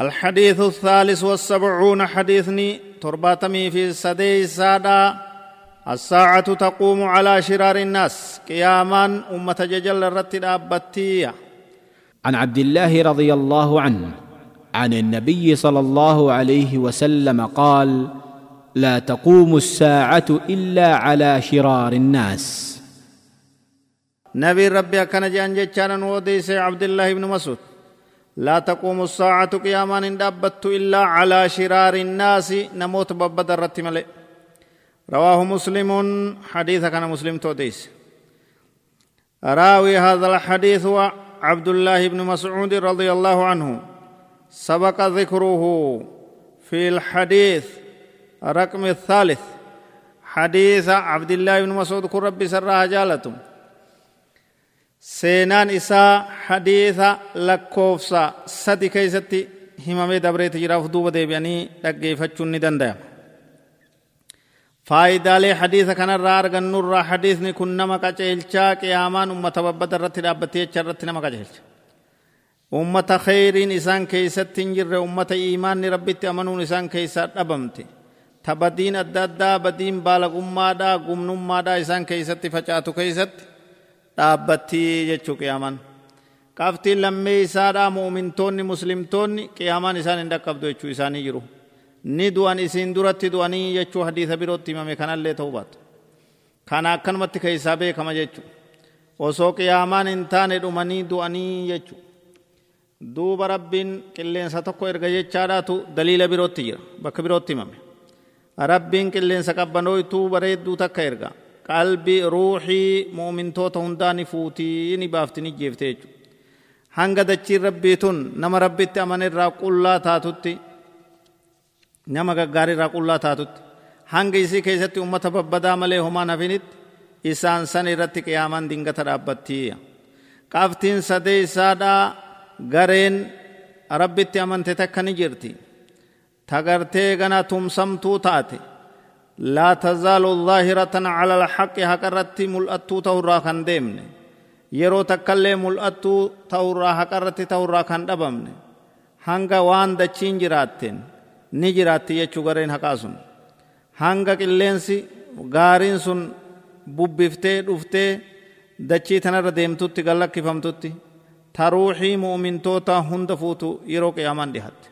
الحديث الثالث والسبعون حديثني ترباتمي في سدي سادا الساعة تقوم على شرار الناس. قياما أمة ججل الرتد أبتية عن عبد الله رضي الله عنه عن النبي صلى الله عليه وسلم قال لا تقوم الساعة إلا على شرار الناس. نبي ربي أكن جان جتشان وديس عبد الله بن مسعود. لا تقوم الساعة قياما إن دابت إلا على شرار الناس نموت ببد الرتمل رواه مسلم حديث كان مسلم توديس راوي هذا الحديث هو عبد الله بن مسعود رضي الله عنه. سبق ذكره في الحديث رقم الثالث. حديث عبد الله بن مسعود كن ربي سرها جالتم seenaan isaa hadiisa lakkoofsa sadi keeysatti himamee dabreeti jiraaf duuba deebi'anii dhaggeeffachuun ni danda'ama. Faayidaalee hadiisa kanarraa argannurraa hadiisni kun nama qaceelchaa qiyaamaan ummata babbada irratti dhaabbattee jecha irratti nama qaceelcha. Ummata kheyriin isaan keeysatti hin jirre ummata iimaanni rabbitti amanuun isaan keeysaa dhabamte. Tabadiin adda addaa badiin baalagummaadhaa gumnummaadhaa isaan keeysatti facaatu keeysatti dhaabbattii jechuu qiyaamaan qabtiin lammee isaadhaa muumintoonni muslimtoonni qiyaamaan isaan hin dhaqqabdu jechuu isaanii jiru ni du'an isiin duratti du'anii jechuu hadiisa birootti himame kanallee ta'uu baatu kana akkanumatti keessaa beekama jechuu osoo qiyaamaan hin taane dhumanii du'anii jechuu duuba rabbiin qilleensa tokko erga jechaadhaatu daliila birootti jira bakka birootti himame rabbiin qilleensa qabbanooytuu bareedduu takka ergaa muumintoota hundaa ni fuutii ni baafti ni jeefte jechuudha. Hanga dachiin rabbii tun nama rabbitti amane irraa qullaa taatutti nama gaggaarii irraa qullaa taatutti hanga isii keessatti ummata babbadaa malee homaan hafinitti isaan san irratti qiyaamaan dingata dhaabbattii. Qabtiin sadee isaadhaa gareen rabbitti amante takka ni jirti. Tagartee gana tumsamtuu taate. لا تزال ظاهرة على الحق هكرت ملأتو تورا كان ديمن. يرو تكلي ملأتو تورا هكرت تورا كان دبمن. هنگا وان دچين جراتين نجراتي يچو غرين هكاسون هنگا قلنسي غارين سن ببفتي دفتي dachii tanarra deemtutti gallakifamtutti ta ruuxii mu'mintoota hunda fuutu yeroo qiyaamaan dhihatte